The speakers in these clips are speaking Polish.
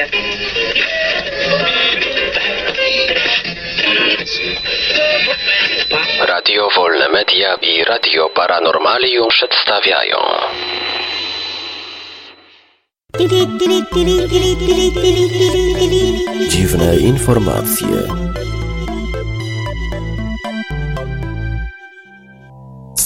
media. Radio Wolne Media i Radio Paranormalium przedstawiają Dziwne informacje.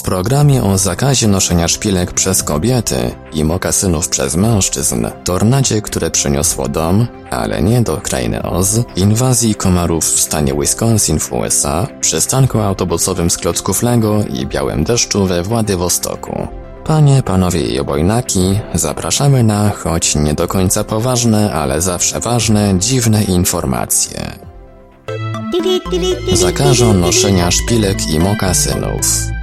Programie o zakazie noszenia szpilek przez kobiety i mokasynów przez mężczyzn, tornadzie, które przyniosło dom, ale nie do krainy Oz, inwazji komarów w stanie Wisconsin w USA, przystanku autobusowym z klocków Lego i białym deszczu we Władywostoku. Panie, panowie i obojnaki, zapraszamy na, choć nie do końca poważne, ale zawsze ważne, dziwne informacje. Zakażą noszenia szpilek i mokasynów.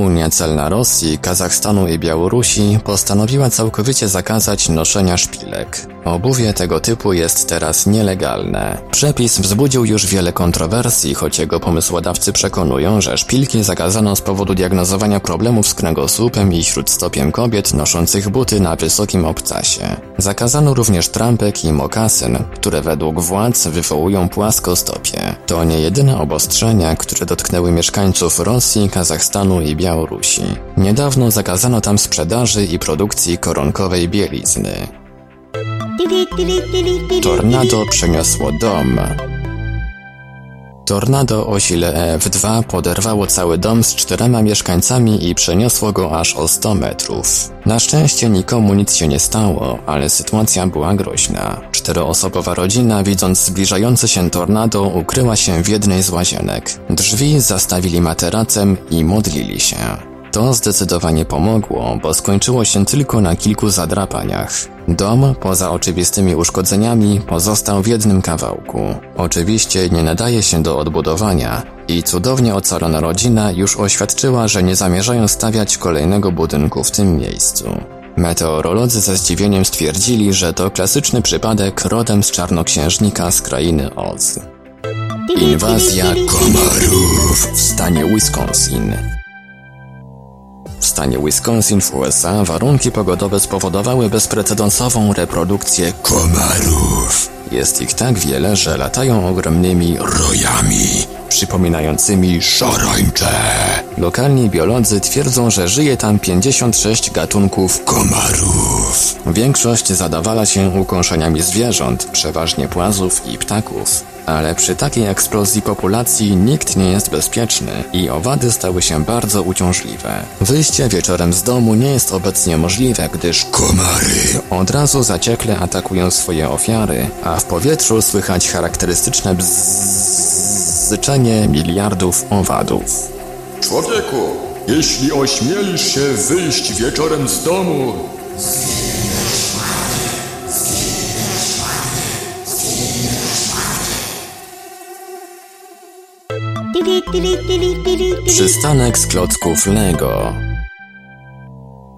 Unia Celna Rosji, Kazachstanu i Białorusi postanowiła całkowicie zakazać noszenia szpilek. Obuwie tego typu jest teraz nielegalne. Przepis wzbudził już wiele kontrowersji, choć jego pomysłodawcy przekonują, że szpilki zakazano z powodu diagnozowania problemów z kręgosłupem i śródstopiem kobiet noszących buty na wysokim obcasie. Zakazano również trampek i mokasyn, które według władz wywołują płaskostopie. To nie jedyne obostrzenia, które dotknęły mieszkańców Rosji, Kazachstanu i Białorusi. Niedawno zakazano tam sprzedaży i produkcji koronkowej bielizny. Tornado przeniosło dom. Tornado o sile EF2 poderwało cały dom z czterema mieszkańcami i przeniosło go aż o 100 metrów. Na szczęście nikomu nic się nie stało, ale sytuacja była groźna. Czteroosobowa rodzina, widząc zbliżające się tornado, ukryła się w jednej z łazienek. Drzwi zastawili materacem i modlili się. To zdecydowanie pomogło, bo skończyło się tylko na kilku zadrapaniach. Dom, poza oczywistymi uszkodzeniami, pozostał w jednym kawałku. Oczywiście nie nadaje się do odbudowania i cudownie ocalona rodzina już oświadczyła, że nie zamierzają stawiać kolejnego budynku w tym miejscu. Meteorolodzy ze zdziwieniem stwierdzili, że to klasyczny przypadek rodem z czarnoksiężnika z krainy Oz. Inwazja komarów w stanie Wisconsin. Stanie Wisconsin w USA warunki pogodowe spowodowały bezprecedensową reprodukcję komarów. Jest ich tak wiele, że latają ogromnymi rojami, przypominającymi szarańcze. Lokalni biolodzy twierdzą, że żyje tam 56 gatunków komarów. Większość zadawala się ukąszeniami zwierząt, przeważnie płazów i ptaków. Ale przy takiej eksplozji populacji nikt nie jest bezpieczny i owady stały się bardzo uciążliwe. Wyjście wieczorem z domu nie jest obecnie możliwe, gdyż komary od razu zaciekle atakują swoje ofiary, a w powietrzu słychać charakterystyczne bzzyczenie miliardów owadów. Człowieku, jeśli ośmielisz się wyjść wieczorem z domu, Przystanek z klocków Lego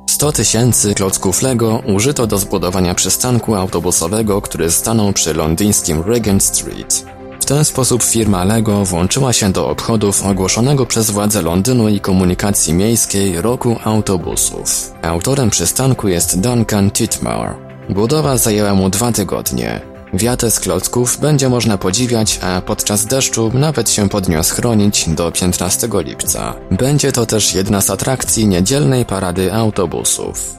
100 tysięcy klocków Lego użyto do zbudowania przystanku autobusowego, który stanął przy londyńskim Regent Street. W ten sposób firma Lego włączyła się do obchodów ogłoszonego przez władze Londynu i komunikacji miejskiej roku autobusów. Autorem przystanku jest Duncan Titmar. Budowa zajęła mu dwa tygodnie. Wiatę z klocków będzie można podziwiać, a podczas deszczu nawet się pod nią schronić do 15 lipca. Będzie to też jedna z atrakcji niedzielnej parady autobusów.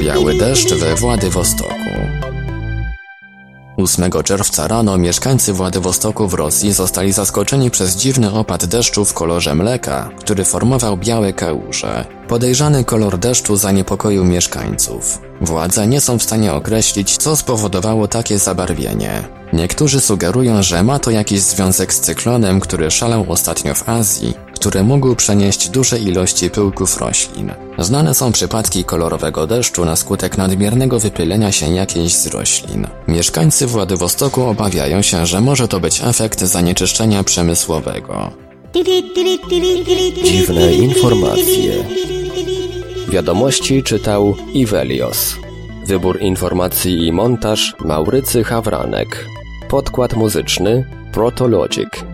Biały deszcz we Władywostoku 8 czerwca rano mieszkańcy Władywostoku w Rosji zostali zaskoczeni przez dziwny opad deszczu w kolorze mleka, który formował białe kałuże. Podejrzany kolor deszczu zaniepokoił mieszkańców. Władze nie są w stanie określić, co spowodowało takie zabarwienie. Niektórzy sugerują, że ma to jakiś związek z cyklonem, który szalał ostatnio w Azji, który mógł przenieść duże ilości pyłków roślin. Znane są przypadki kolorowego deszczu na skutek nadmiernego wypylenia się jakiejś z roślin. Mieszkańcy Władywostoku obawiają się, że może to być efekt zanieczyszczenia przemysłowego. Dziwne informacje. Wiadomości czytał Ivelios. Wybór informacji i montaż Maurycy Hawranek. Podkład muzyczny Protologic.